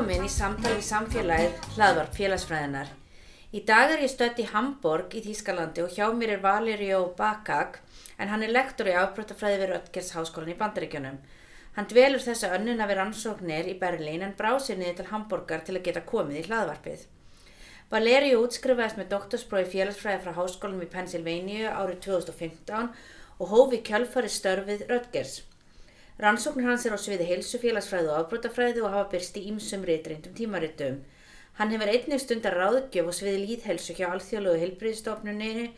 Velkomin í samtal við samfélagið hlaðvarp félagsfræðinar. Í dag er ég stött í Hamburg í Þýskalandi og hjá mér er Valerio Bakak en hann er lektor í afbrótafræði við Röttgers háskólan í Bandaríkjunum. Hann dvelur þessa önnuna við rannsóknir í Berlín en brá sér niður til Hamburgar til að geta komið í hlaðvarpið. Valerio útskrifaðist með doktorsprófi félagsfræði frá háskólanum í Pennsylvania árið 2015 og hófi kjálfari störfið Röttgers. Rannsóknir hans er á sviði heilsufélagsfræði og afbrótafræði og hafa byrst í ímsum reytrindum tímaritum. Hann hefur einnig stundar ráðgjöf á sviði líðhelsu hjá Alþjóðlegu heilbriðstofnuninu,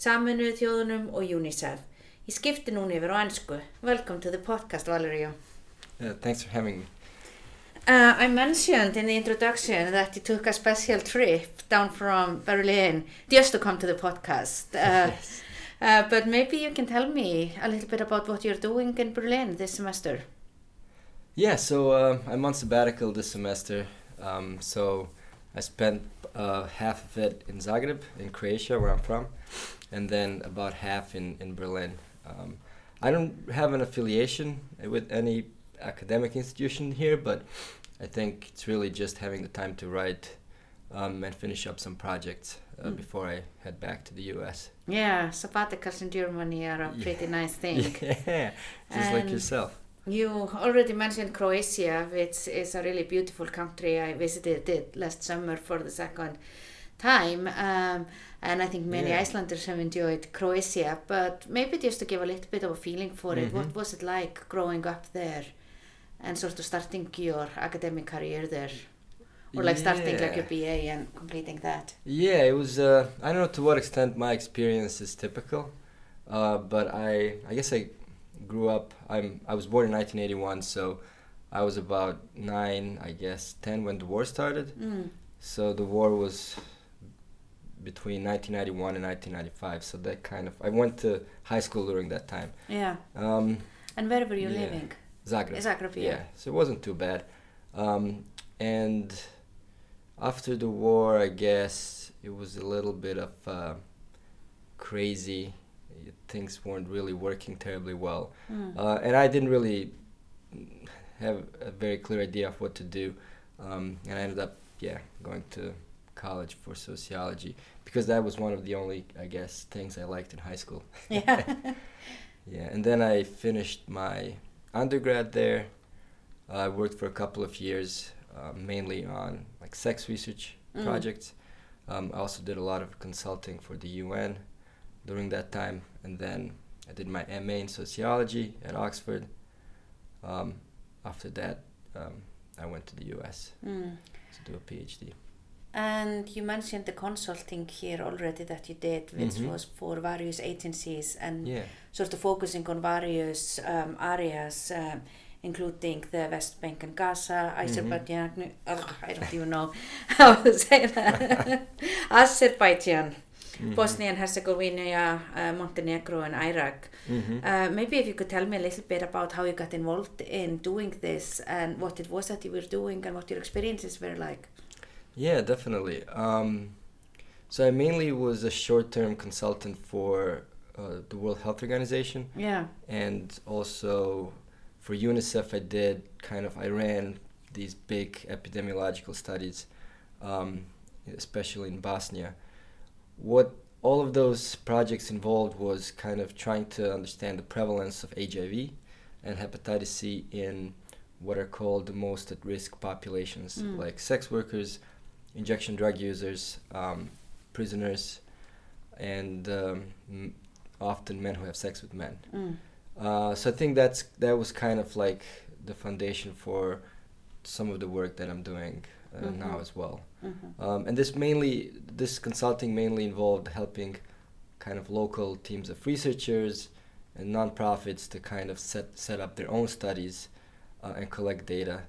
Saminuðu þjóðunum og UNICEF. Ég skipti núna yfir á ennsku. Welcome to the podcast, Valerio. Yeah, thanks for having me. Uh, I mentioned in the introduction that you took a special trip down from Berlin just to come to the podcast. Uh, Yes. Uh, but maybe you can tell me a little bit about what you're doing in Berlin this semester. Yeah, so uh, I'm on sabbatical this semester. Um, so I spent uh, half of it in Zagreb, in Croatia, where I'm from, and then about half in, in Berlin. Um, I don't have an affiliation with any academic institution here, but I think it's really just having the time to write um, and finish up some projects uh, Mm. before I head back to the US. Yeah, sabbaticals in Germany are a pretty nice thing. Yeah, just like yourself. You already mentioned Croatia, which is a really beautiful country. I visited it last summer for the second time, um, and I think many Yeah. Icelanders have enjoyed Croatia. But maybe just to give a little bit of a feeling for it, what Mhm. was it like growing up there and sort of starting your academic career there? Or like starting like your PA and completing that? Yeah, it was. Uh, I don't know to what extent my experience is typical, uh, but I I guess I grew up. I'm I was born in 1981, so I was about nine, I guess, ten when the war started. Mm. So the war was between 1991 and 1995. So that kind of I went to high school during that time. Yeah. Um, And where were you Yeah. living? Zagreb. Zagreb, yeah. Yeah, so it wasn't too bad. Um, and after the war, I guess it was a little bit of uh, crazy. Things weren't really working terribly well. Mm. Uh, and I didn't really have a very clear idea of what to do. Um, and I ended up, yeah, going to college for sociology because that was one of the only, I guess, things I liked in high school. Yeah. Yeah, and then I finished my undergrad there. I worked for a couple of years, uh, mainly on like sex research Mm. projects. Um, I also did a lot of consulting for the UN during that time, and then I did my MA in sociology at Oxford. Um, after that, um, I went to the US Mm. to do a PhD. And you mentioned the consulting here already that you did, which Mhm. was for various agencies and Yeah, sort of focusing on various um, areas, um, including the West Bank and Gaza, Azerbaijan. Ugh, I don't even know how to say that. Azerbaijan, Mhm. Bosnia and Herzegovina, uh, Montenegro, and Iraq. Mhm. Uh, maybe if you could tell me a little bit about how you got involved in doing this and what it was that you were doing and what your experiences were like. Yeah, definitely. Um, so I mainly was a short-term consultant for uh, the World Health Organization, Yeah. and also for UNICEF. I did kind of I ran these big epidemiological studies, um, especially in Bosnia. What all of those projects involved was kind of trying to understand the prevalence of HIV and hepatitis C in what are called the most at-risk populations, Mm. like sex workers, injection drug users, um, prisoners, and um, m- often men who have sex with men. Mm. Uh, so I think that's that was kind of like the foundation for some of the work that I'm doing uh, Mhm. now as well. Mhm. Um, and this mainly, this consulting mainly involved helping kind of local teams of researchers and nonprofits to kind of set set up their own studies uh, and collect data.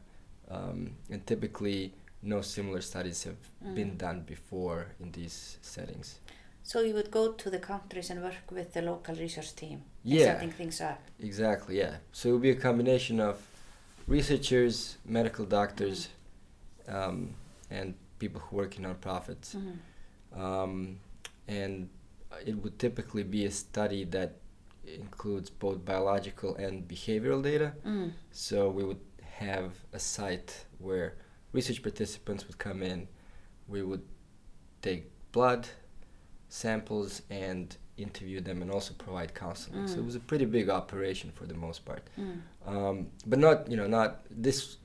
Um, and typically, no similar studies have been Mm. done before in these settings. So you would go to the countries and work with the local research team Yeah. setting things up. Exactly, yeah. So it would be a combination of researchers, medical doctors, um, and people who work in nonprofits. Mhm. Um, and it would typically be a study that includes both biological and behavioral data. Mm. So we would have a site where research participants would come in. We would take blood samples and interview them and also provide counseling. So it Mm. was a pretty big operation for the most part. Mm. Um, but not, you know, not this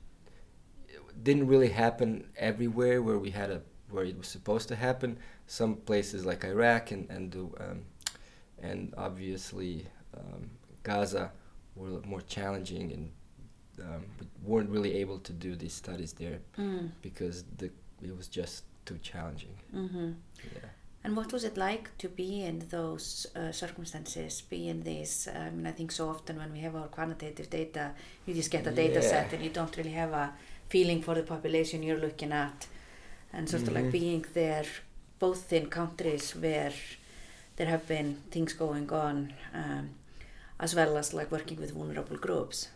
didn't really happen everywhere where we had a where it was supposed to happen. Some places like Iraq and and the, um, and obviously um, Gaza were more challenging and um, weren't really able to do these studies there Mm. because the it was just too challenging. Mhm. Yeah. And what was it like to be in those uh, circumstances, be in these? I mean, I think so often when we have our quantitative data, you just get a data Yeah. set and you don't really have a feeling for the population you're looking at. And sort of like Mhm. being there, both in countries where there have been things going on, um, as well as like working with vulnerable groups.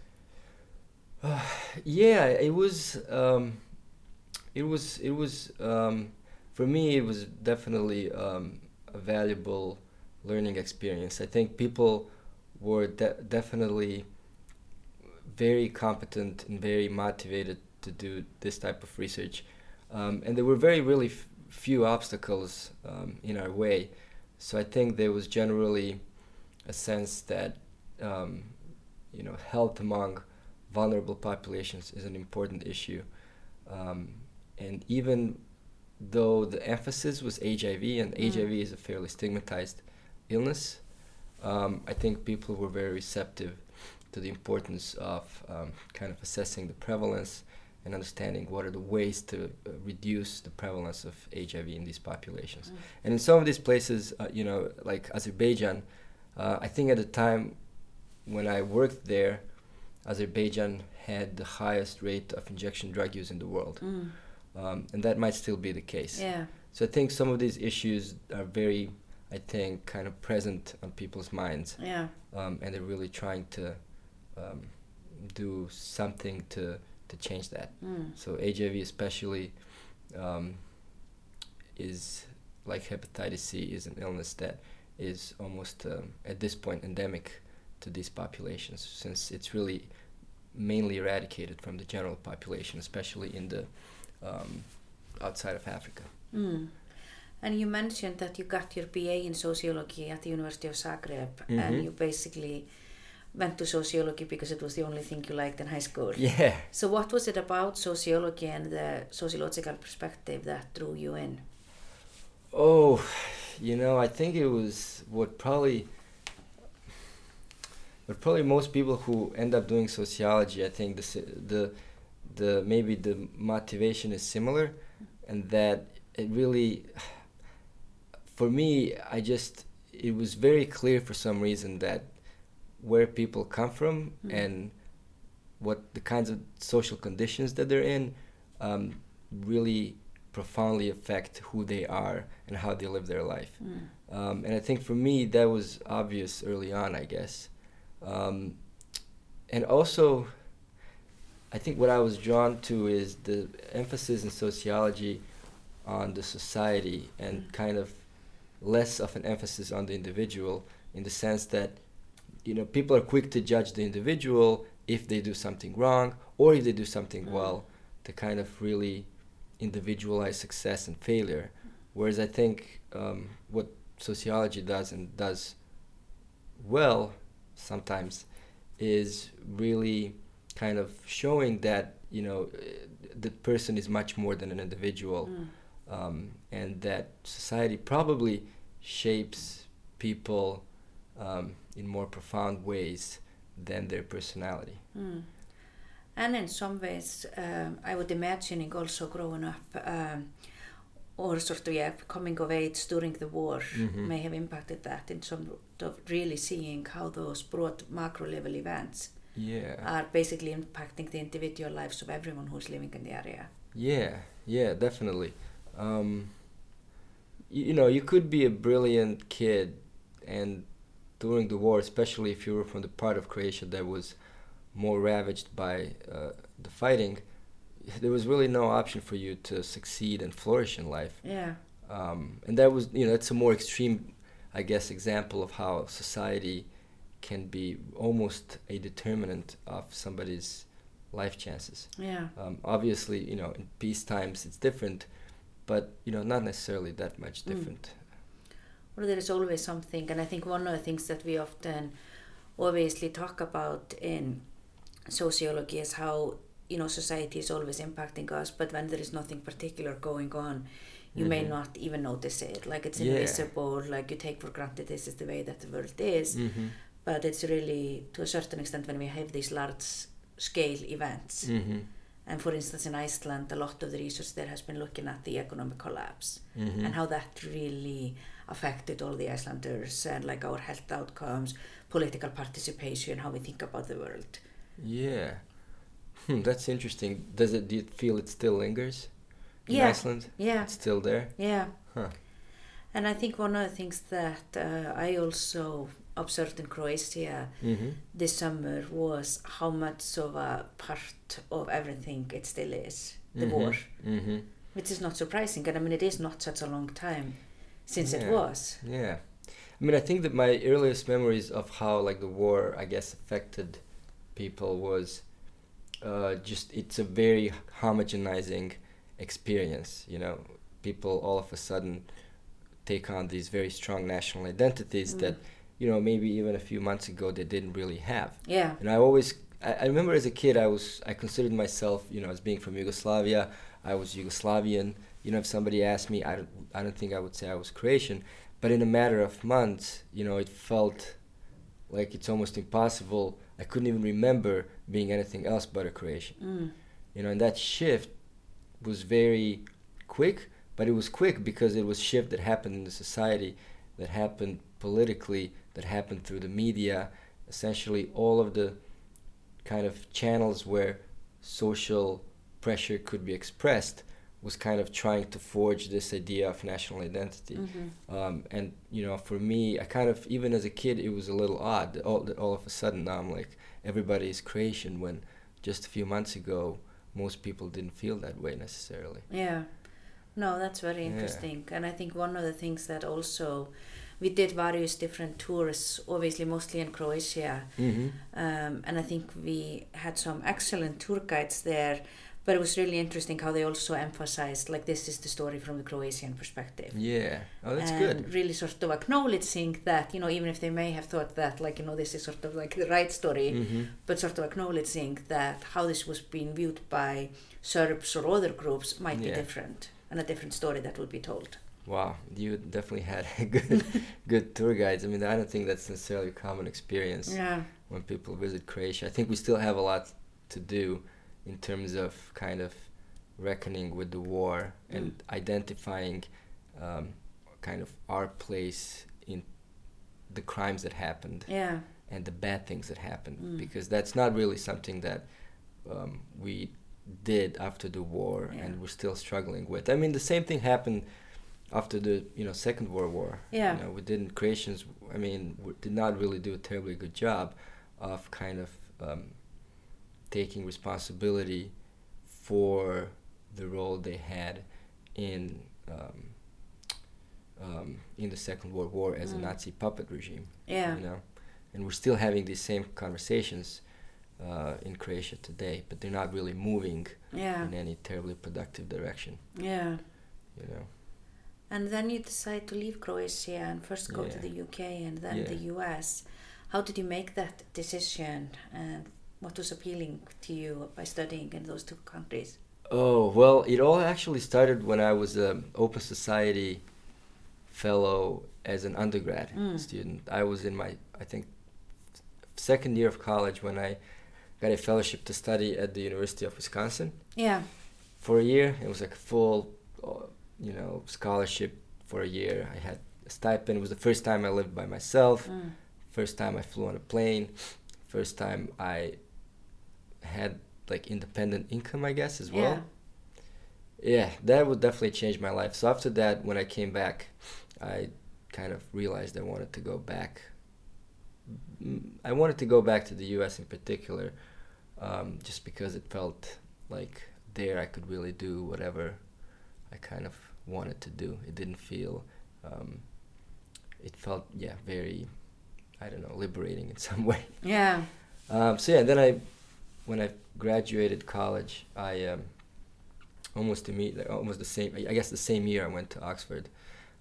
yeah it was um, it was it was um, for me it was definitely um, a valuable learning experience. I think people were de- definitely very competent and very motivated to do this type of research. Um, and there were very really f- few obstacles um, in our way. So i think there was generally a sense that um, you know health among vulnerable populations is an important issue. Um, and even though the emphasis was HIV, and Mm. HIV is a fairly stigmatized illness, um, I think people were very receptive to the importance of um, kind of assessing the prevalence and understanding what are the ways to uh, reduce the prevalence of HIV in these populations. Mm. And in some of these places, uh, you know, like Azerbaijan, uh, I think at the time when I worked there, Azerbaijan had the highest rate of injection drug use in the world. Mm. Um, and that might still be the case. Yeah. So I think some of these issues are very, I think, kind of present on people's minds. Yeah. Um, and they're really trying to um, do something to, to change that. Mm. So HIV especially um, is like hepatitis C is an illness that is almost um, at this point endemic to these populations since it's really mainly eradicated from the general population, especially in the um, outside of Africa. Mm. And you mentioned that you got your BA in sociology at the University of Zagreb, and Mhm. you basically went to sociology because it was the only thing you liked in high school. Yeah. So, what was it about sociology and the sociological perspective that drew you in? Oh, you know, I think it was what probably what probably most people who end up doing sociology, I think the the the maybe the motivation is similar, and that it really for me, I just it was very clear for some reason that where people come from Mm. and what the kinds of social conditions that they're in um, really profoundly affect who they are and how they live their life. Mm. Um, and I think for me that was obvious early on, I guess. Um, and also, I think what I was drawn to is the emphasis in sociology on the society and Mm. kind of less of an emphasis on the individual in the sense that you know people are quick to judge the individual if they do something wrong or if they do something Mm. well to kind of really individualize success and failure whereas i think um, what sociology does and does well sometimes is really kind of showing that you know uh, the person is much more than an individual Mm. um, and that society probably shapes people um, in more profound ways than their personality. Mm. And in some ways, um, I would imagining also growing up um, or sort of, yeah, coming of age during the war Mhm. may have impacted that in some of really seeing how those broad macro level events Yeah. are basically impacting the individual lives of everyone who's living in the area. Yeah, yeah, definitely. Um, you, you know, you could be a brilliant kid, and during the war, especially if you were from the part of Croatia that was more ravaged by uh, the fighting, there was really no option for you to succeed and flourish in life. Yeah, Um, and that was, you know, that's a more extreme, I guess, example of how society can be almost a determinant of somebody's life chances. yeah, Um, obviously, you know, in peace times it's different, but you know, not necessarily that much Mm. different. well, there is always something, and I think one of the things that we often obviously talk about in sociology is how you know society is always impacting us, but when there is nothing particular going on, you may Mhm. not even notice it. Like it's Yeah. invisible, like you take for granted this is the way that the world is, Mm-hmm. But it's really to a certain extent when we have these large scale events. Mm-hmm. And for instance, in Iceland, a lot of the research there has been looking at the economic collapse Mm-hmm. and how that really affected all the Icelanders and like our health outcomes, political participation, how we think about the world. Yeah, hmm, that's interesting. Does it? Do you feel it still lingers in Yeah. Iceland? Yeah, It's still there. yeah. Huh. And I think one of the things that uh, I also observed in Croatia Mm-hmm. this summer was how much of a part of everything it still is, the war, Mm-hmm. which is not surprising. And I mean, it is not such a long time since it was. Yeah, I mean, I think that my earliest memories of how like the war, I guess, affected people was uh, just it's a very homogenizing experience. You know, people all of a sudden take on these very strong national identities Mm. that you know maybe even a few months ago they didn't really have. Yeah, And I always, I, I remember as a kid, I was, I considered myself, you know, as being from Yugoslavia. I was Yugoslavian. You know, if somebody asked me, I don't, I don't think I would say I was Croatian. But in a matter of months, you know, it felt like it's almost impossible. I couldn't even remember being anything else but a Croatian. mm. You know, and that shift was very quick, but it was quick because it was shift that happened in the society, that happened politically, that happened through the media, essentially all of the kind of channels where social pressure could be expressed was kind of trying to forge this idea of national identity. Mhm. Um, and you know, for me, I kind of even as a kid, it was a little odd that all, that all of a sudden now I'm like everybody is Croatian when just a few months ago most people didn't feel that way necessarily. Yeah. No, that's very Yeah. interesting. And I think one of the things that also we did various different tours, obviously mostly in Croatia. Mm-hmm. Um, and I think we had some excellent tour guides there. But it was really interesting how they also emphasized like this is the story from the Croatian perspective. Yeah. Oh, that's and good. really sort of acknowledging that, you know, even if they may have thought that like, you know, this is sort of like the right story, Mm-hmm. but sort of acknowledging that how this was being viewed by Serbs or other groups might be different and a different story that would be told. Wow, you definitely had good, good tour guides. I mean, I don't think that's necessarily a common experience Yeah. when people visit Croatia. I think we still have a lot to do in terms of kind of reckoning with the war and identifying um, kind of our place in the crimes that happened Yeah. and the bad things that happened Mm. because that's not really something that um, we did after the war Yeah. and we're still struggling with. I mean, the same thing happened after the you know Second World War. Yeah. You know, we didn't Croatians. I mean, we did not really do a terribly good job of kind of um, taking responsibility for the role they had in um, um, in the Second World War as a Mm. Nazi puppet regime. Yeah. You know, and we're still having these same conversations uh, in Croatia today, but they're not really moving Yeah. in any terribly productive direction. Yeah. You know. And then you decide to leave Croatia and first go to the UK and then Yeah. the US. How did you make that decision and what was appealing to you by studying in those two countries? Oh well, it all actually started when I was an Open Society fellow as an undergrad Mm. student. I was in my, I think, second year of college when I got a fellowship to study at the University of Wisconsin Yeah. for a year. It was like full, uh, you know, scholarship for a year. I had a stipend. It was the first time I lived by myself. Mm. First time I flew on a plane. First time I had like independent income, I guess, as well. Yeah, that would definitely change my life. So after that, when I came back, I kind of realized I wanted to go back. Mm, I wanted to go back to the U.S. in particular, um, just because it felt like there I could really do whatever I kind of wanted to do. It didn't feel. Um, it felt yeah very, I don't know, liberating in some way. Yeah. Um, so yeah, then I, when I graduated college, I um, almost immediately, almost the same, I guess the same year I went to Oxford.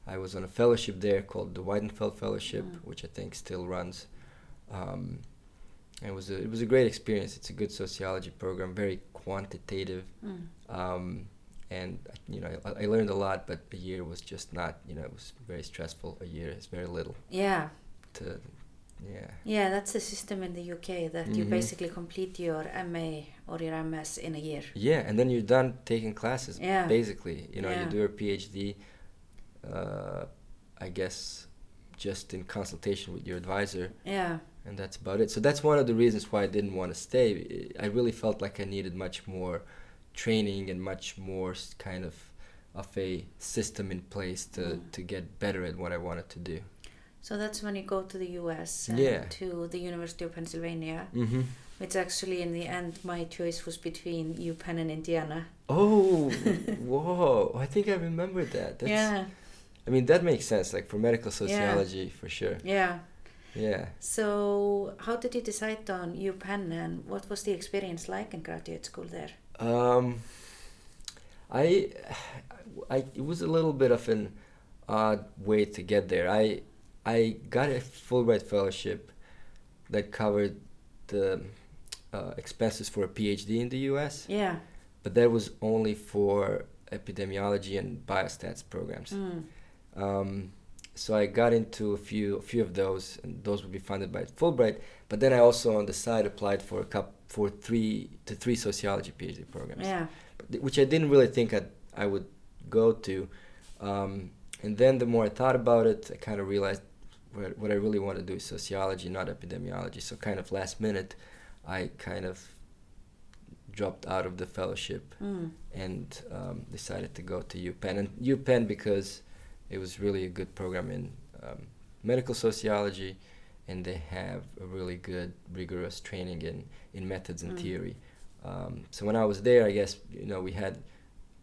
I was on a fellowship there called the Weidenfeld Fellowship, Mm. which I think still runs. Um, it was a it was a great experience. It's a good sociology program, very quantitative, Mm. um, and you know I, I learned a lot. But a year was just not, you know, it was very stressful. A year is very little Yeah. to, yeah. Yeah, that's the system in the UK that you Mhm. basically complete your MA or your MS in a year. Yeah, and then you're done taking classes. Yeah. Basically, you know, Yeah. you do your PhD. Uh, I guess just in consultation with your advisor, Yeah. and that's about it. So that's one of the reasons why I didn't want to stay. I really felt like I needed much more training and much more kind of of a system in place to Mm. to get better at what I wanted to do. So that's when you go to the US and Yeah. to the University of Pennsylvania, Mm-hmm. which actually in the end my choice was between UPenn and Indiana. Oh, whoa! I think I remember that. That's, yeah. I mean, that makes sense. Like for medical sociology, for sure. Yeah. Yeah. So how did you decide on UPenn and what was the experience like in graduate school there? Um, I, I, it was a little bit of an odd way to get there. I, I got a Fulbright fellowship that covered the uh, expenses for a PhD in the U.S., Yeah. but that was only for epidemiology and biostats programs. Mm. Um, so I got into a few, a few of those, and those would be funded by Fulbright. But then I also, on the side, applied for a cup for three to three sociology PhD programs Yeah. which I didn't really think I'd, I would go to. Um, and then the more I thought about it, I kind of realized what, what I really want to do is sociology, not epidemiology. So kind of last minute, I kind of dropped out of the fellowship Mm. and um, decided to go to UPenn. And UPenn because it was really a good program in um, medical sociology, and they have a really good, rigorous training in, in methods and Mm. theory. Um, so when I was there, I guess you know we had,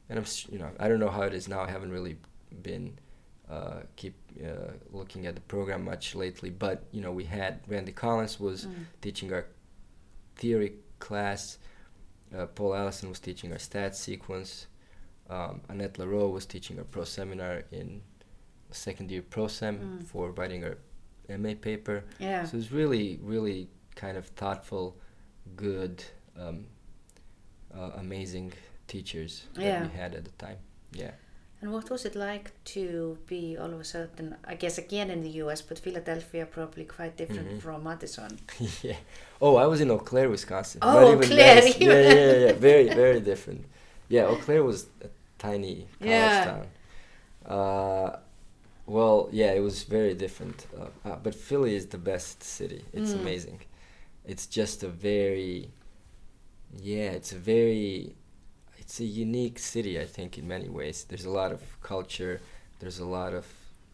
and I'm you know I don't know how it is now. I haven't really been uh, keep uh, looking at the program much lately, but you know we had Randy Collins was Mm. teaching our theory class. Uh, Paul Allison was teaching our stats sequence. Um, Annette Lareau was teaching our pro seminar in second year pro sem Mm. for writing our MA paper. Yeah. So it's really, really kind of thoughtful, good, um, uh, amazing teachers that Yeah. we had at the time. Yeah. And what was it like to be all of a sudden, I guess again in the US, but Philadelphia probably quite different Mhm. from Madison? yeah. Oh, I was in Eau Claire, Wisconsin. Oh, Eau even Claire, Madison. Yeah, yeah, yeah. Very, very different. Yeah, Eau Claire was a tiny college Yeah. town. Uh, well, yeah, it was very different. Uh, uh, but Philly is the best city. It's Mm. amazing. It's just a very, yeah, it's a very, it's a unique city. I think in many ways. There's a lot of culture. There's a lot of,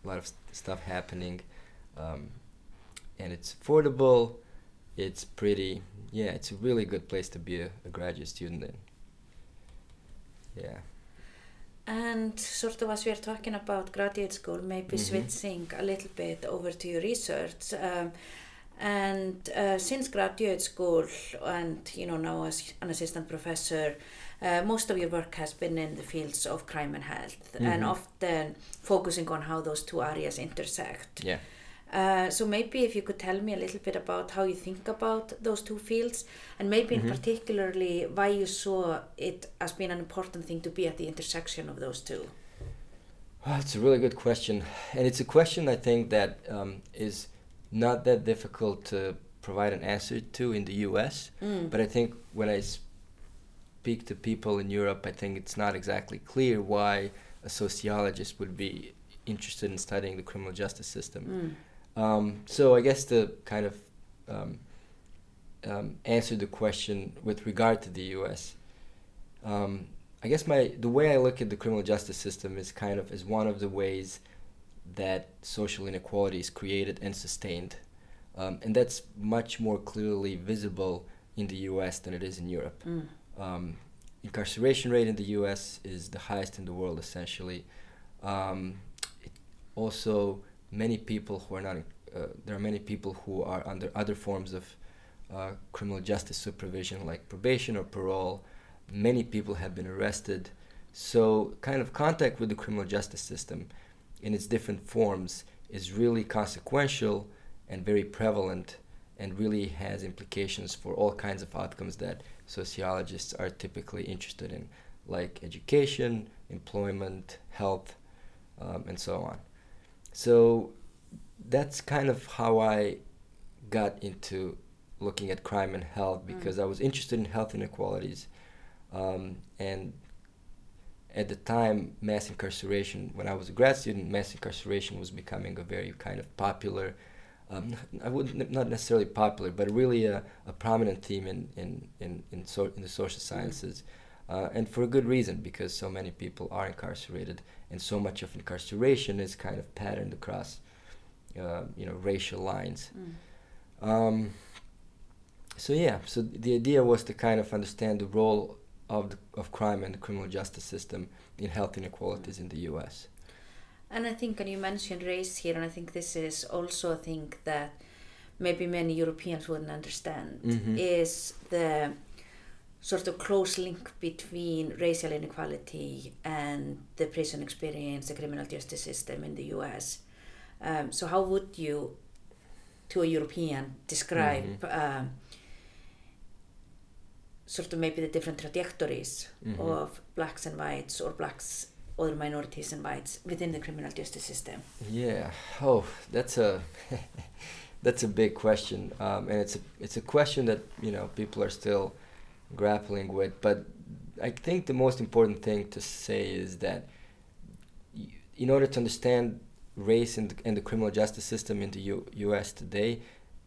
lot of st- stuff happening, um, and it's affordable. It's pretty. Yeah, it's a really good place to be a, a graduate student in. Yeah. And sort of as we are talking about graduate school, maybe Mhm. switching a little bit over to your research. Um, and uh, since graduate school and you know now as an assistant professor, uh, most of your work has been in the fields of crime and health, and Mhm. often focusing on how those two areas intersect. Yeah. Uh, so maybe if you could tell me a little bit about how you think about those two fields, and maybe in Mhm. particularly why you saw it as being an important thing to be at the intersection of those two. Oh, it's a really good question, and it's a question I think that um, is not that difficult to provide an answer to in the U.S. Mm. But I think when I speak to people in Europe, I think it's not exactly clear why a sociologist would be interested in studying the criminal justice system. Mm. Um, so I guess to kind of um, um, answer the question with regard to the U.S. Um, I guess my the way I look at the criminal justice system is kind of as one of the ways that social inequality is created and sustained, um, and that's much more clearly visible in the U.S. than it is in Europe. Mm. Um, incarceration rate in the U.S. is the highest in the world, essentially. Um, it also, many people who are not, uh, there are many people who are under other forms of uh, criminal justice supervision, like probation or parole. Many people have been arrested. So, kind of contact with the criminal justice system in its different forms is really consequential and very prevalent and really has implications for all kinds of outcomes that sociologists are typically interested in, like education, employment, health, um, and so on. So that's kind of how I got into looking at crime and health because I was interested in health inequalities. Um, and at the time, mass incarceration, when I was a grad student, mass incarceration was becoming a very kind of popular um, I would not necessarily popular, but really a, a prominent theme in in in in, so, in the social sciences, uh, and for a good reason because so many people are incarcerated, and so much of incarceration is kind of patterned across, uh, you know, racial lines. Mm. Um, so yeah, so the idea was to kind of understand the role of the, of crime and the criminal justice system in health inequalities in the U.S. And I think, and you mentioned race here, and I think this is also a thing that maybe many Europeans wouldn't understand, Mhm. is the sort of close link between racial inequality and the prison experience, the criminal justice system in the US. Um, so, how would you, to a European, describe um, sort of maybe the different trajectories Mhm. of blacks and whites or blacks other minorities and whites within the criminal justice system? Yeah. Oh, that's a that's a big question, um, and it's a it's a question that you know people are still grappling with. But I think the most important thing to say is that in order to understand race and, the, the criminal justice system in the U- U.S. today,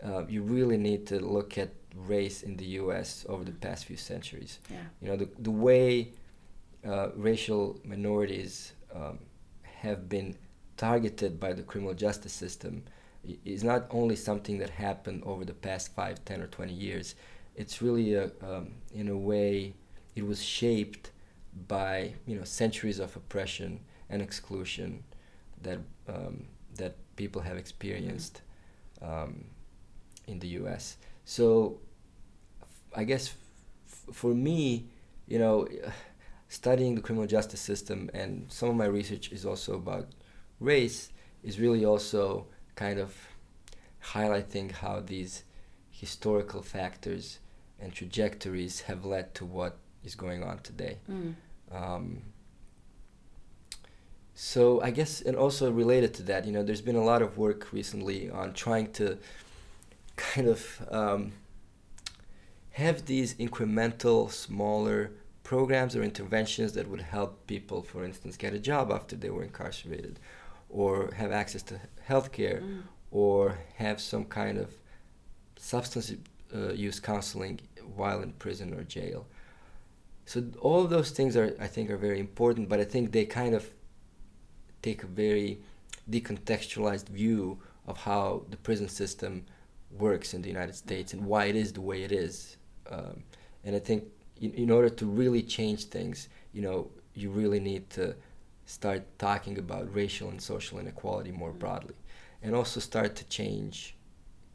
uh, you really need to look at race in the U.S. over the past few centuries. Yeah. You know the the way uh, racial minorities um, have been targeted by the criminal justice system is not only something that happened over the past 5, 10, or 20 years. It's really, a, um, in a way, it was shaped by you know centuries of oppression and exclusion that um, that people have experienced um, in the U.S. So, I guess for me, you know, studying the criminal justice system and some of my research is also about race is really also kind of highlighting how these historical factors and trajectories have led to what is going on today. Mm. Um, so I guess, and also related to that, you know, there's been a lot of work recently on trying to kind of um, have these incremental, smaller programs or interventions that would help people, for instance, get a job after they were incarcerated, or have access to healthcare, Mm. or have some kind of substance uh, use counseling while in prison or jail. So all of those things are, I think, are very important, but I think they kind of take a very decontextualized view of how the prison system works in the United States and why it is the way it is. Um, and I think in, in order to really change things, you know, you really need to start talking about racial and social inequality more broadly, and also start to change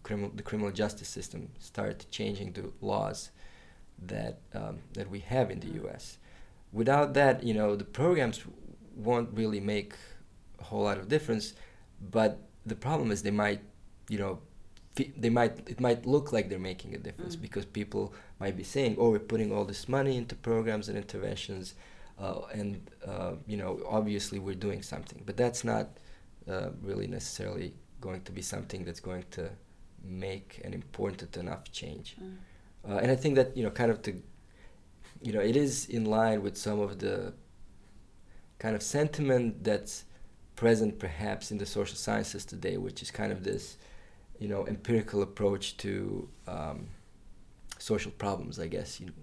criminal, the criminal justice system, start changing the laws that um, that we have in the U.S. Without that, you know, the programs won't really make a whole lot of difference. But the problem is they might, you know, they might it might look like they're making a difference Mm. because people might be saying, "Oh, we're putting all this money into programs and interventions." Uh, and uh, you know, obviously, we're doing something, but that's not uh, really necessarily going to be something that's going to make an important enough change. Mm. Uh, and I think that you know, kind of to, you know, it is in line with some of the kind of sentiment that's present perhaps in the social sciences today, which is kind of this, you know, empirical approach to um, social problems. I guess you know,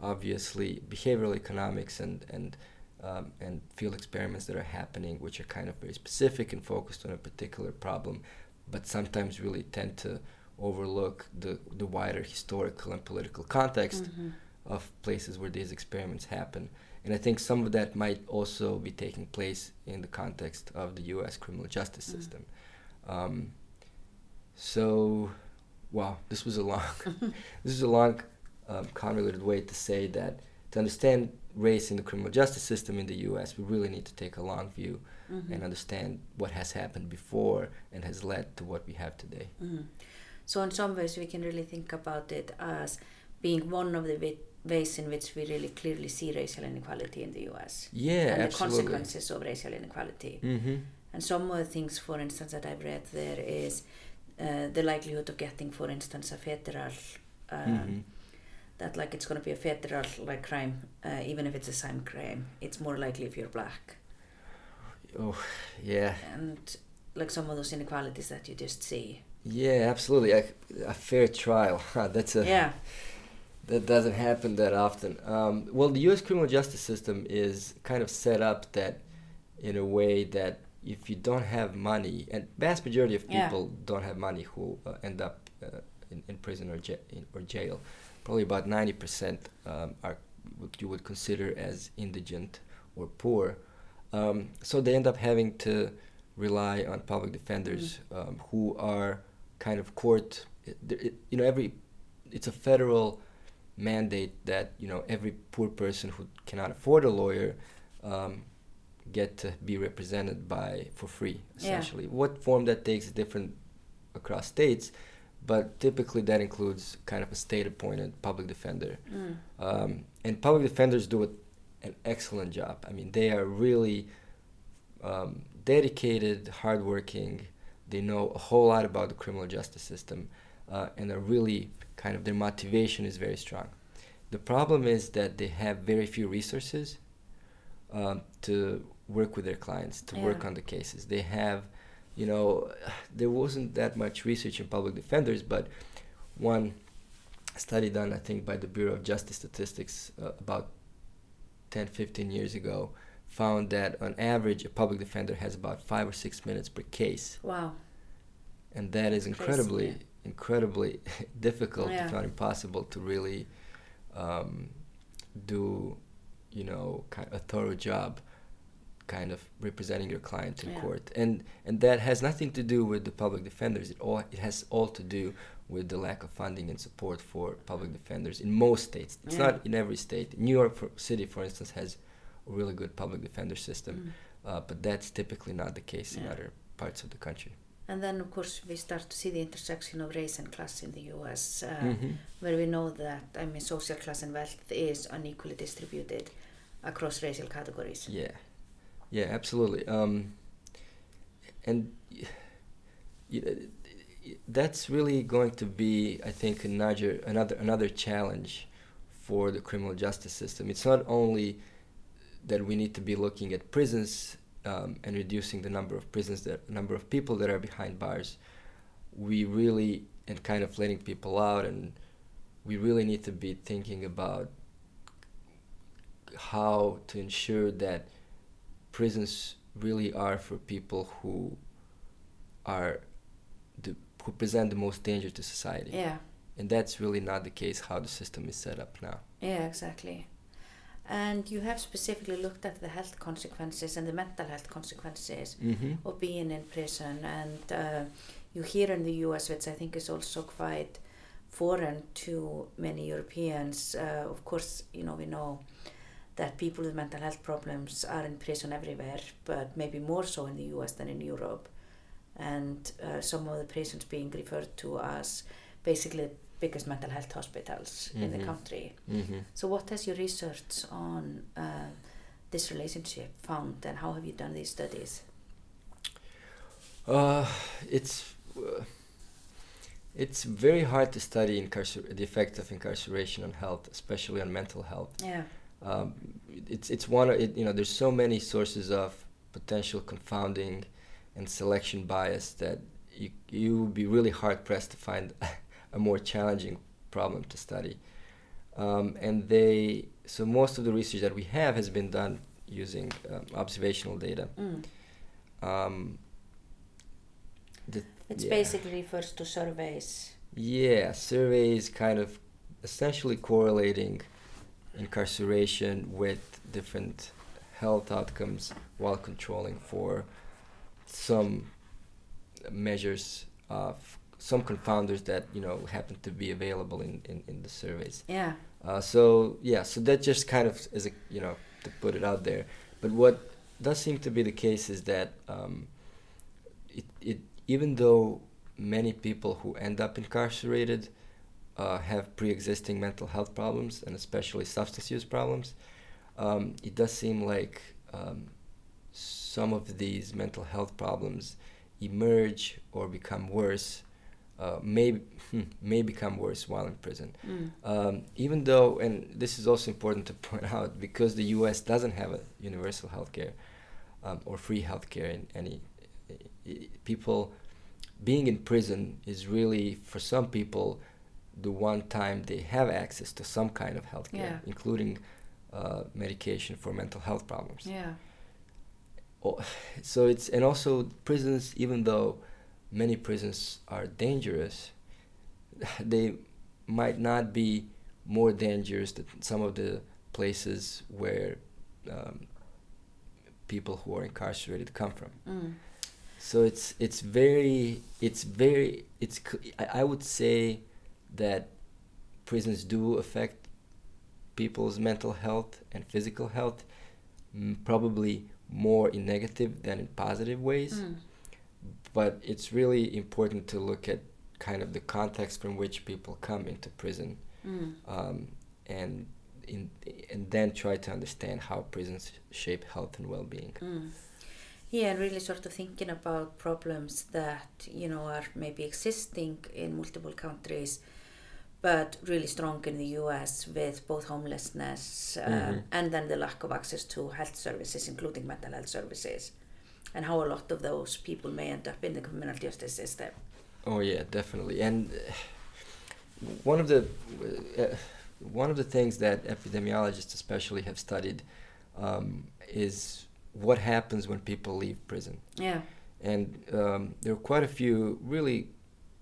obviously behavioral economics and and um, and field experiments that are happening, which are kind of very specific and focused on a particular problem, but sometimes really tend to overlook the, the wider historical and political context Mhm. of places where these experiments happen. And I think some of that might also be taking place in the context of the US criminal justice Mm. system. Um, so, wow, this was a long, this is a long, um, convoluted way to say that to understand race in the criminal justice system in the US, we really need to take a long view Mhm. and understand what has happened before and has led to what we have today. Mhm. So in some ways we can really think about it as being one of the ways in which we really clearly see racial inequality in the US Yeah, and the consequences of racial inequality. Mm-hmm. And some of the things, for instance, that I've read there is uh, the likelihood of getting, for instance, a federal, um, mm-hmm. that like it's going to be a federal like crime, uh, even if it's the same crime, it's more likely if you're black. Oh, yeah, And like some of those inequalities that you just see. yeah, absolutely. A, a fair trial. That's a yeah. that doesn't happen that often. Um, well, the U.S. criminal justice system is kind of set up that in a way that if you don't have money, and vast majority of Yeah. people don't have money who uh, end up uh, in, in prison or, ja- in, or jail. Probably about ninety percent um, are what you would consider as indigent or poor. Um, so they end up having to rely on public defenders um, who are kind of court. It, it, you know, every it's a federal mandate that you know every poor person who cannot afford a lawyer um, get to be represented by for free Yeah. essentially what form that takes is different across states but typically that includes kind of a state appointed public defender Mm. um, and public defenders do a- an excellent job i mean they are really um, dedicated hardworking they know a whole lot about the criminal justice system uh, and are really kind of their motivation is very strong. The problem is that they have very few resources um, to work with their clients, to work on the cases. They have, you know, there wasn't that much research in public defenders, but one study done, I think, by the Bureau of Justice Statistics uh, about 10, 15 years ago found that on average a public defender has about five or six minutes per case Wow. and that is Crazy, incredibly yeah. incredibly difficult Yeah. if not impossible to really um, do you know ki- a thorough job kind of representing your client in Yeah. court and and that has nothing to do with the public defenders it all it has all to do with the lack of funding and support for public defenders in most states it's Yeah. not in every state new york for, city for instance has a really good public defender system Mm. uh, but that's typically not the case in other parts of the country And then, of course, we start to see the intersection of race and class in the US, uh, Mhm. where we know that, I mean, social class and wealth is unequally distributed across racial categories. Yeah, yeah, absolutely. Um, and y- y- y- that's really going to be, I think, another another another challenge for the criminal justice system. It's not only that we need to be looking at prisons um, and reducing the number of prisons, the number of people that are behind bars. We really and kind of letting people out, and we really need to be thinking about how to ensure that prisons really are for people who are who present the most danger to society Yeah, and that's really not the case how the system is set up now yeah, exactly. And you have specifically looked at the health consequences and the mental health consequences mm-hmm. of being in prison. And uh, you here in the US, which I think is also quite foreign to many Europeans. Uh, of course, you know, we know that people with mental health problems are in prison everywhere, but maybe more so in the US than in Europe. And uh, some of the prisons being referred to as basically the biggest mental health hospitals in the Mhm. country. Mm-hmm. So, what has your research on uh, this relationship found, and how have you done these studies? Uh, it's uh, It's very hard to study incarcer- the effect of incarceration on health, especially on mental health. Yeah. Um, it's it's one it, you know. There's so many sources of potential confounding and selection bias that you you would be really hard pressed to find a more challenging problem to study. Um, and they so most of the research that we have has been done using um, observational data. Mm. Um, the, It yeah. basically refers to surveys. Yeah, surveys kind of essentially correlating incarceration with different health outcomes while controlling for some measures of some confounders that you know happen to be available in, in, in the surveys. Yeah. Uh, so yeah, so that just kind of is a you know to put it out there. But what does seem to be the case is that um, it, it even though many people who end up incarcerated uh, have pre-existing mental health problems and especially substance use problems, um, it does seem like um, some of these mental health problems emerge or become worse. Uh, may may become worse while in prison. Mm. Um, even though, and this is also important to point out, because the U.S. doesn't have a universal health care um, or free health care in any people being in prison is really for some people the one time they have access to some kind of health care, Yeah. including uh, medication for mental health problems. Yeah. So it's and also prisons even though many prisons are dangerous they might not be more dangerous than some of the places where um, people who are incarcerated come from Mm. so it's it's very it's very it's I, I would say that prisons do affect people's mental health and physical health probably more in negative than in positive ways Mm. but it's really important to look at kind of the context from which people come into prison Mm. um, and in and then try to understand how prisons shape health and well-being Mm. Yeah, and really sort of thinking about problems that, you know, are maybe existing in multiple countries, but really strong in the US with both homelessness um, Mhm. and then the lack of access to health services, including mental health services, and how a lot of those people may end up in the criminal justice system. Oh yeah, definitely. And uh, one of the uh, one of the things that epidemiologists especially have studied um, is what happens when people leave prison. Yeah. And um, there are quite a few really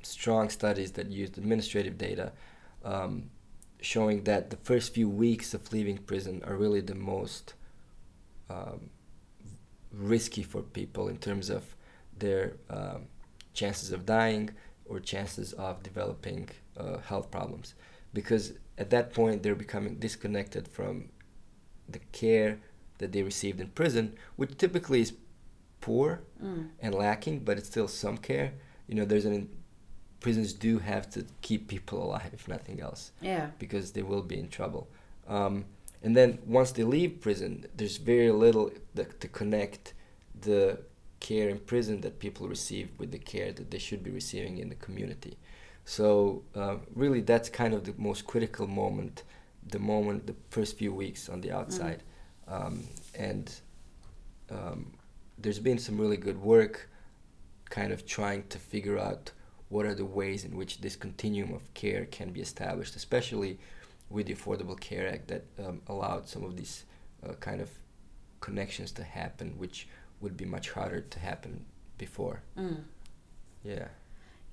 strong studies that used administrative data um, showing that the first few weeks of leaving prison are really the most um, risky for people in terms of their um, chances of dying or chances of developing uh, health problems because at that point they're becoming disconnected from the care that they received in prison which typically is poor Mm. and lacking but it's still some care you know there's an prisons do have to keep people alive if nothing else Yeah. because they will be in trouble. Um, and then once they leave prison, there's very little that, to connect the care in prison that people receive with the care that they should be receiving in the community. So uh, really, that's kind of the most critical moment, the moment, the first few weeks on the outside, um, and um, there's been some really good work, kind of trying to figure out what are the ways in which this continuum of care can be established, especially with the Affordable Care Act that um, allowed some of these uh, kind of connections to happen, which would be much harder to happen before. Mm. Yeah.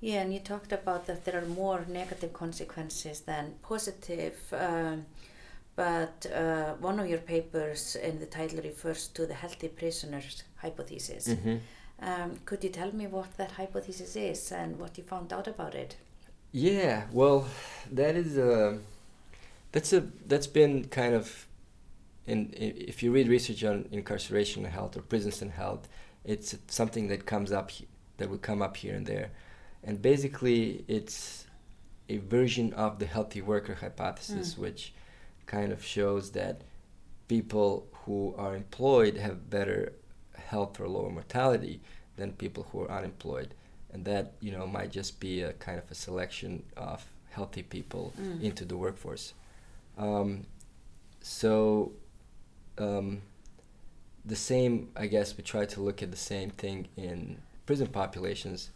Yeah, and you talked about that there are more negative consequences than positive. Um, but uh, one of your papers in the title refers to the healthy prisoners hypothesis. Mm-hmm. Um, could you tell me what that hypothesis is and what you found out about it? Yeah, well, that is a that's a that's been kind of in, if you read research on incarceration and health or prisons and health, it's something that comes up that will come up here and there, and basically it's a version of the healthy worker hypothesis, which kind of shows that people who are employed have better health or lower mortality than people who are unemployed. and that you know might just be a kind of a selection of healthy people Mm. into the workforce. Um, so um, the same, I guess, we try to look at the same thing in prison populations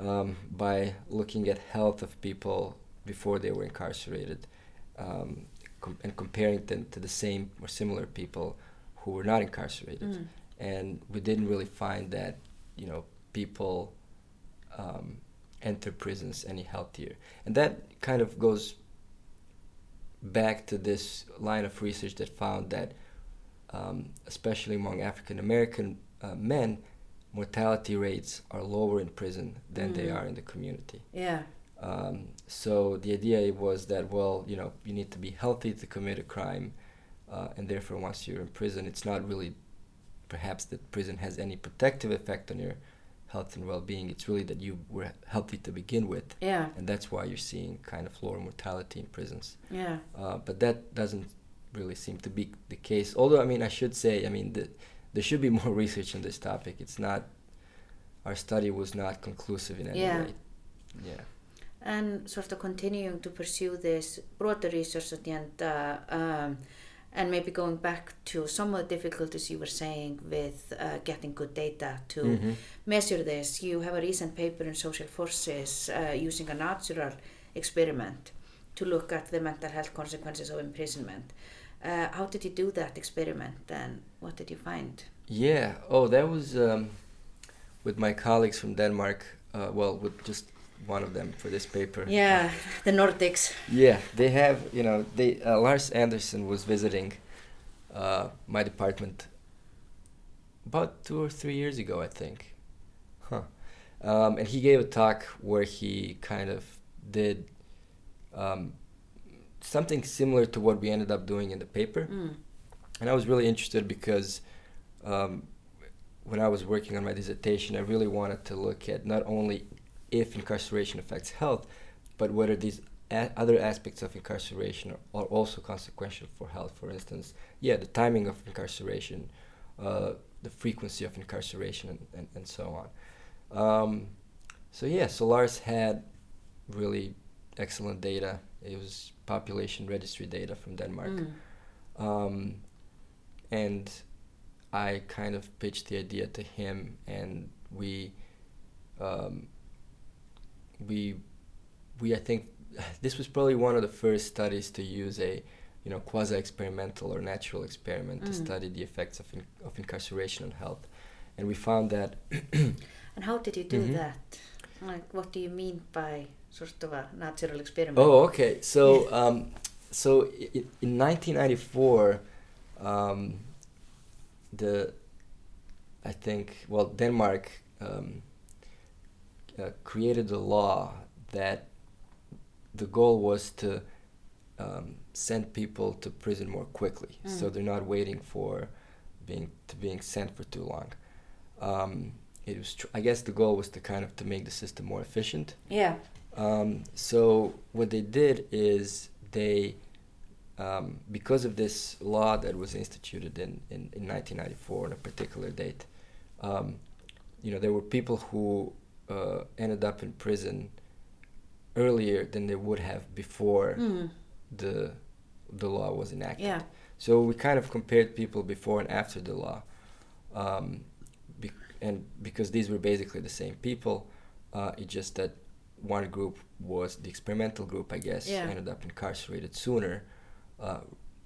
um, by looking at health of people before they were incarcerated um, com- and comparing them to the same or similar people who were not incarcerated. Mm. And we didn't really find that, you know, people um, enter prisons any healthier. And that kind of goes back to this line of research that found that, um, especially among African American uh, men, mortality rates are lower in prison than they Mm. are in the community. Yeah. Um, so the idea was that, well, you know, you need to be healthy to commit a crime, uh, and therefore, once you're in prison, it's not really perhaps that prison has any protective effect on your health and well-being. It's really that you were healthy to begin with, Yeah. and that's why you're seeing kind of lower mortality in prisons. Yeah. Uh, but that doesn't really seem to be the case. Although, I mean, I should say, I mean, the, there should be more research on this topic. It's not, our study was not conclusive in any Yeah. way. Yeah. And sort of continuing to pursue this broader research at the end, uh, um, and maybe going back to some of the difficulties you were saying with uh, getting good data to Mhm. measure this. You have a recent paper in Social Forces uh, using a natural experiment to look at the mental health consequences of imprisonment. Uh, how did you do that experiment and what did you find? Yeah. Oh, that was um, with my colleagues from Denmark. Uh, well, with just one of them for this paper. Yeah, the Nordics. Yeah, they have. You know, they uh, Lars Andersen was visiting uh, my department about two or three years ago, I think. Huh. Um, and he gave a talk where he kind of did um, something similar to what we ended up doing in the paper. Mm. And I was really interested because um, when I was working on my dissertation, I really wanted to look at not only if incarceration affects health, but whether these a- other aspects of incarceration are, are also consequential for health. For instance, yeah, the timing of incarceration, uh, the frequency of incarceration, and, and, and so on. Um, so yeah, so Lars had really excellent data. It was population registry data from Denmark. Mm. Um, and I kind of pitched the idea to him, and we, um, we, we I think this was probably one of the first studies to use a, you know, quasi-experimental or natural experiment to Mm. study the effects of in, of incarceration on health, and we found that And how did you do Mhm. that? Like, what do you mean by sort of a natural experiment? Oh, okay. So, um, so in 1994, um, the I think well Denmark um, uh, created a law that the goal was to um, send people to prison more quickly, so Mm. they're not waiting for being to being sent for too long. Um, it was tr- I guess the goal was to kind of to make the system more efficient. Yeah. Um, so what they did is they, um, because of this law that was instituted in, in, in 1994 on a particular date, um, you know, there were people who uh, ended up in prison earlier than they would have before Mm. the the law was enacted. Yeah. So we kind of compared people before and after the law, um, be- and because these were basically the same people, uh, it's just that one group was the experimental group, I guess, Yeah. ended up incarcerated sooner uh,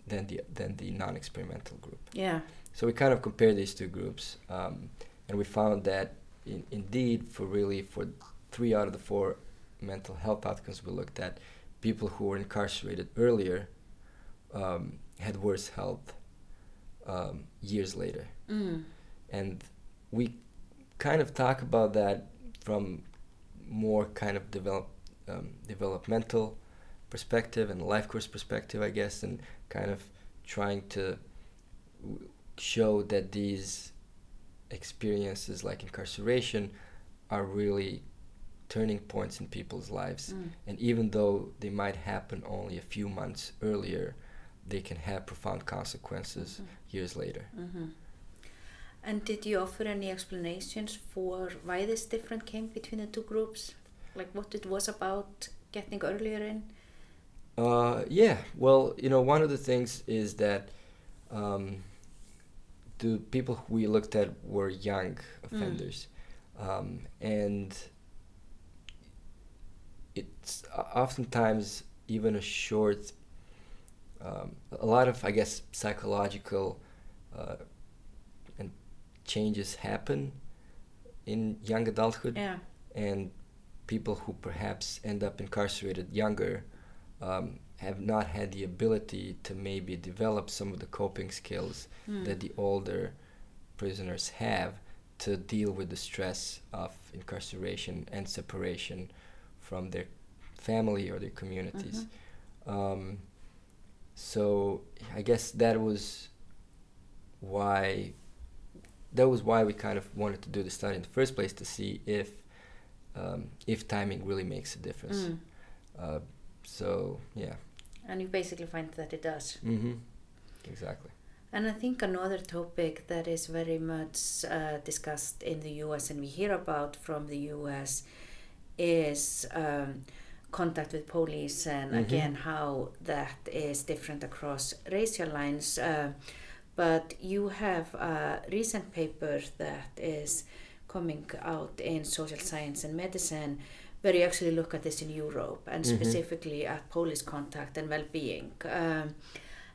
than the than the non-experimental group. Yeah. So we kind of compared these two groups, um, and we found that in, indeed, for really for three out of the four mental health outcomes we looked at, people who were incarcerated earlier um, had worse health um, years later, Mm. and we kind of talk about that from more kind of develop um, developmental perspective and life course perspective, I guess, and kind of trying to w- show that these experiences like incarceration are really turning points in people's lives. Mm. And even though they might happen only a few months earlier, they can have profound consequences Mhm. years later. hmm And did you offer any explanations for why this difference came between the two groups? Like what it was about getting earlier in? Uh, yeah, well, you know, one of the things is that um, the people we looked at were young offenders, mm. um, and it's oftentimes even a short, um, a lot of I guess psychological uh, and changes happen in young adulthood, yeah. and people who perhaps end up incarcerated younger um, have not had the ability to maybe develop some of the coping skills mm. that the older prisoners have to deal with the stress of incarceration and separation from their family or their communities. Mm-hmm. Um, so I guess that was why that was why we kind of wanted to do the study in the first place to see if um, if timing really makes a difference. Mm. Uh, so yeah. And you basically find that it does. Mm-hmm. Exactly. And I think another topic that is very much uh, discussed in the US and we hear about from the US is um, contact with police and mm-hmm. again how that is different across racial lines. Uh, but you have a recent paper that is coming out in social science and medicine where you actually look at this in Europe and mm-hmm. specifically at police contact and well-being. Um,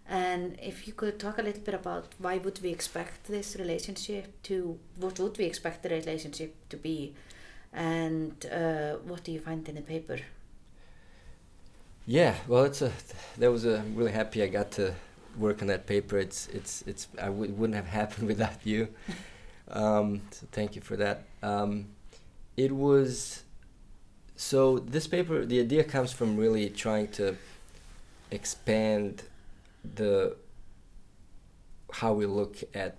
and if you could talk a little bit about why would we expect this relationship to, what would we expect the relationship to be, and uh, what do you find in the paper? Yeah, well, it's a that was a I'm really happy I got to work on that paper. It's it's it's I w- wouldn't have happened without you. um, so thank you for that. Um, it was so this paper, the idea comes from really trying to expand the how we look at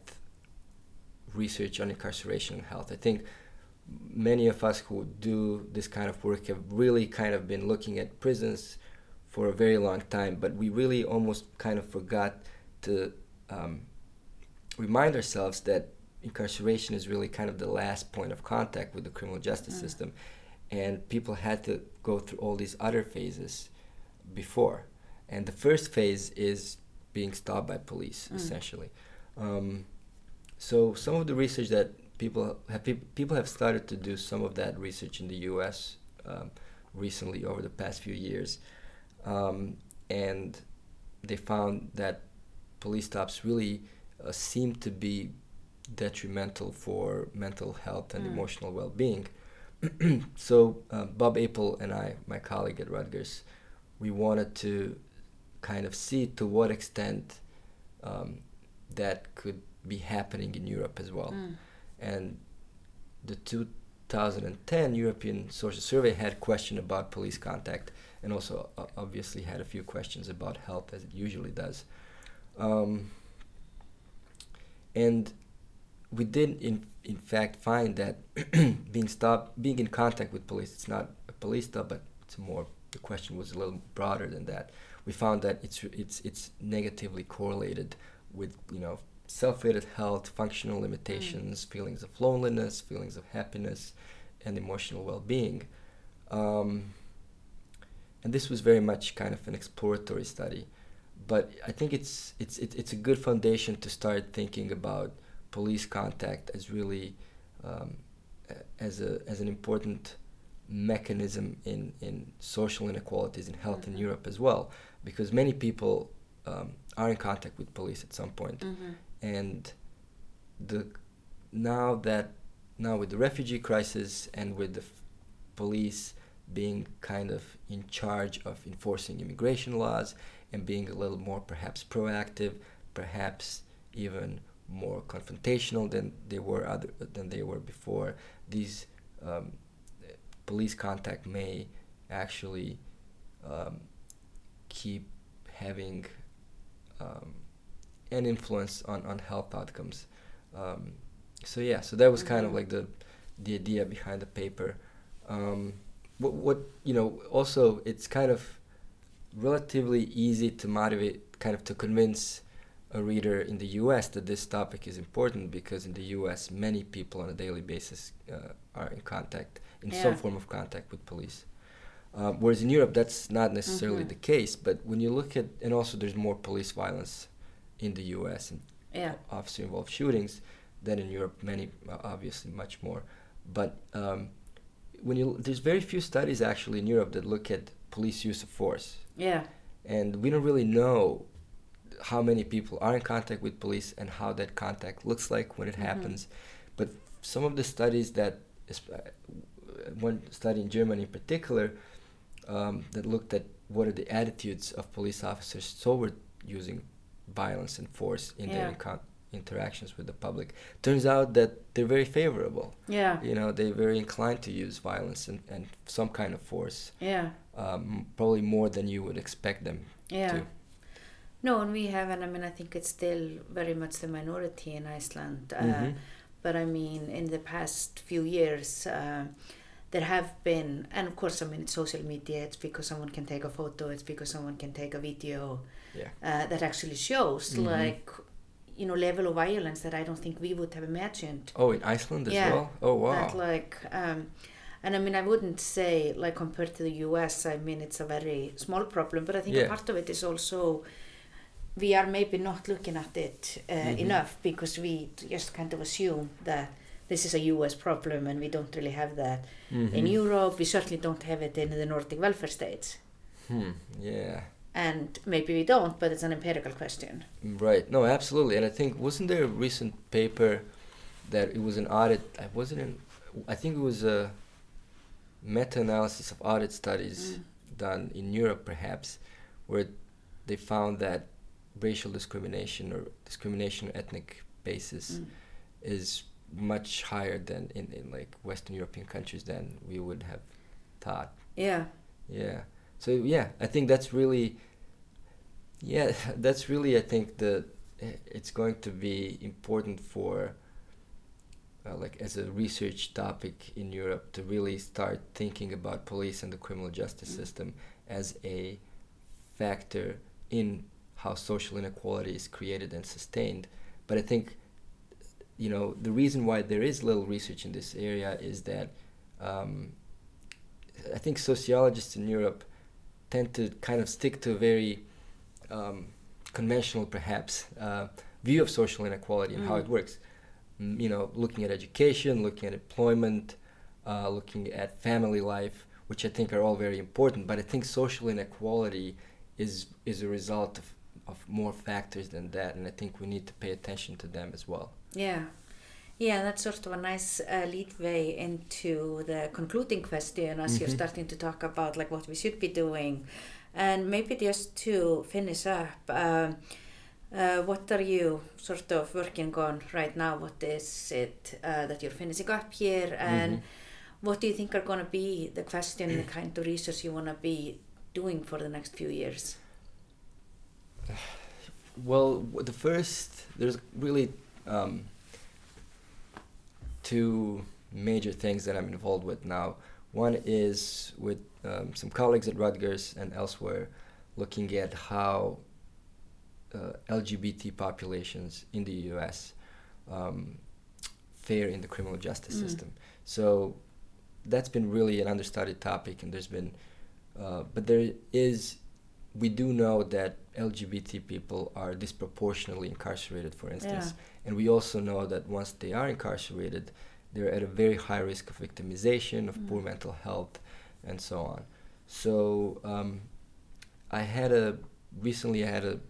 research on incarceration and health. I think many of us who do this kind of work have really kind of been looking at prisons for a very long time, but we really almost kind of forgot to um, remind ourselves that incarceration is really kind of the last point of contact with the criminal justice mm. system and people had to go through all these other phases before and the first phase is being stopped by police mm. essentially um, so some of the research that people have people have started to do some of that research in the US um, recently over the past few years um, and they found that police stops really uh, seem to be detrimental for mental health and mm. emotional well-being so uh, Bob Apel and I, my colleague at Rutgers, we wanted to kind of see to what extent um, that could be happening in Europe as well. Mm. And the 2010 European Social Survey had a question about police contact and also uh, obviously had a few questions about health as it usually does. Um, and we did in in fact find that being stopped, being in contact with police, it's not a police stop, but it's more. The question was a little broader than that. We found that it's it's it's negatively correlated with you know self-rated health, functional limitations, mm. feelings of loneliness, feelings of happiness, and emotional well-being. Um, and this was very much kind of an exploratory study, but I think it's it's it, it's a good foundation to start thinking about police contact as really um, as a as an important mechanism in in social inequalities in health mm-hmm. in Europe as well, because many people um, are in contact with police at some point, mm-hmm. and the now that now with the refugee crisis and with the f- police being kind of in charge of enforcing immigration laws and being a little more perhaps proactive, perhaps even more confrontational than they were other than they were before. These um, police contact may actually um, keep having um, an influence on, on health outcomes. Um, so yeah, so that was kind of mm-hmm. like the the idea behind the paper. Um, what, what you know also it's kind of relatively easy to motivate, kind of to convince a reader in the U.S. that this topic is important because in the U.S. many people on a daily basis uh, are in contact, in Yeah. some form of contact with police. Um, whereas in Europe, that's not necessarily Mhm. the case. But when you look at, and also there's more police violence in the U.S. and Yeah. officer involved shootings than in Europe. Many, uh, obviously, much more. But um, when you there's very few studies actually in Europe that look at police use of force, Yeah. and we don't really know how many people are in contact with police and how that contact looks like when it Mhm. happens. But some of the studies that, uh, one study in Germany in particular, um, that looked at what are the attitudes of police officers toward using violence and force in their Yeah. incon- interactions with the public. Turns out that they're very favorable. Yeah. You know, they're very inclined to use violence and, and some kind of force, Yeah. um, probably more than you would expect them Yeah. to. No, and we have, and I mean, I think it's still very much the minority in Iceland. Uh, Mhm. But I mean, in the past few years, uh, there have been, and of course, I mean, it's social media. It's because someone can take a photo. It's because someone can take a video Yeah. uh, that actually shows, Mhm. like, you know, level of violence that I don't think we would have imagined. Oh, in Iceland as Yeah, well? Oh, wow. That like, um, and I mean, I wouldn't say like compared to the U.S. I mean, it's a very small problem, but I think Yeah. a part of it is also we are maybe not looking at it uh, Mhm. enough because we just kind of assume that this is a U.S. problem and we don't really have that in Mhm. Europe. We certainly don't have it in the Nordic welfare states, Hmm. Yeah. and maybe we don't, but it's an empirical question. Right. No, absolutely. And I think wasn't there a recent paper that it was an audit? I wasn't in. I think it was a meta-analysis of audit studies Mm. done in Europe, perhaps, where they found that racial discrimination or discrimination on ethnic basis Mm. is much higher than in, in like Western European countries than we would have thought. Yeah, Yeah. So yeah, I think that's really yeah, that's really I think the it's going to be important for uh, like as a research topic in Europe to really start thinking about police and the criminal justice Mm. system as a factor in how social inequality is created and sustained. But I think you know the reason why there is little research in this area is that um, I think sociologists in Europe tend to kind of stick to a very um, conventional, perhaps, uh, view of social inequality and how Mm. it works. Mm, you know, looking at education, looking at employment, uh, looking at family life, which I think are all very important. But I think social inequality is is a result of, of more factors than that, and I think we need to pay attention to them as well. Yeah. Yeah, that's sort of a nice uh, leadway into the concluding question as you're Mhm. starting to talk about like what we should be doing. And maybe just to finish up, um, uh, what are you sort of working on right now? What is it uh, that you're finishing up here? And Mhm. what do you think are going to be the question, and the kind of research you want to be doing for the next few years? Well, the first there's really um, two major things that I'm involved with now. One is with um, some colleagues at Rutgers and elsewhere, looking at how uh, LGBT populations in the U.S. Um, fare in the criminal justice Mm. system. So that's been really an understudied topic, and there's been, uh, but there is we do know that LGBT people are disproportionately incarcerated, for instance. And we also know that once they are incarcerated, they're at a very high risk of victimization, of poor Mm. mental health, and so on. So um, I had a recently I had a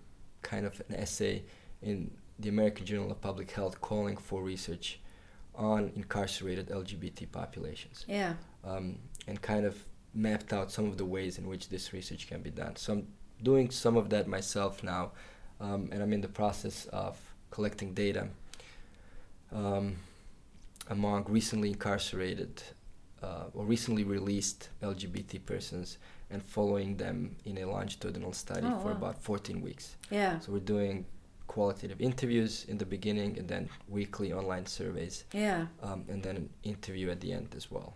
kind of an essay in the American Journal of Public Health calling for research on incarcerated LGBT populations Yeah. um, and kind of mapped out some of the ways in which this research can be done. So I'm doing some of that myself now, um, and I'm in the process of collecting data um, among recently incarcerated uh, or recently released LGBT persons and following them in a longitudinal study Oh, for wow. about 14 weeks. Yeah. So we're doing qualitative interviews in the beginning and then weekly online surveys Yeah. um, and then an interview at the end as well.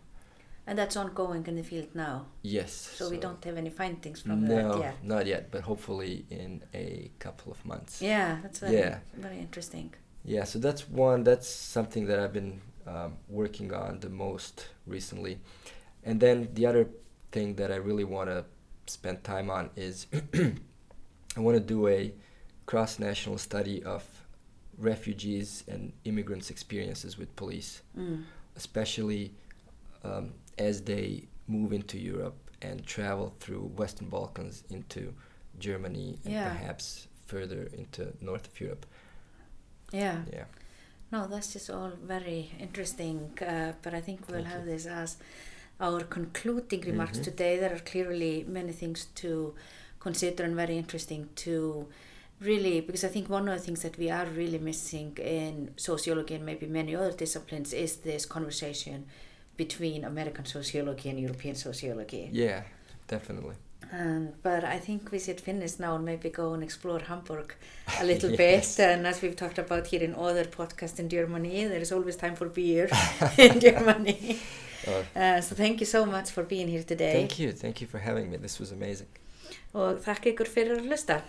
And that's ongoing in the field now. Yes. So, we don't have any findings from no, that yet. not yet, but hopefully in a couple of months. Yeah, that's very, Yeah. very interesting. Yeah, so that's one. That's something that I've been um, working on the most recently, and then the other thing that I really want to spend time on is I want to do a cross-national study of refugees and immigrants' experiences with police, Mm. especially um, as they move into Europe and travel through Western Balkans into Germany and Yeah. perhaps further into north of Europe. Yeah. Yeah. No, that's just all very interesting. Uh, but I think we'll Thank have you. this as our concluding remarks Mhm. today. There are clearly many things to consider and very interesting to really, because I think one of the things that we are really missing in sociology and maybe many other disciplines is this conversation between American sociology and European sociology. Yeah, definitely. Um, but I think we should finish now and maybe go and explore Hamburg a little Yes. bit. And as we've talked about here in other podcasts in Germany, there is always time for beer in Germany. Uh, Uh, so thank you so much for being here today. thank you. Thank you for having me. This was amazing. Og þakka ykkur fyrir að hlusta.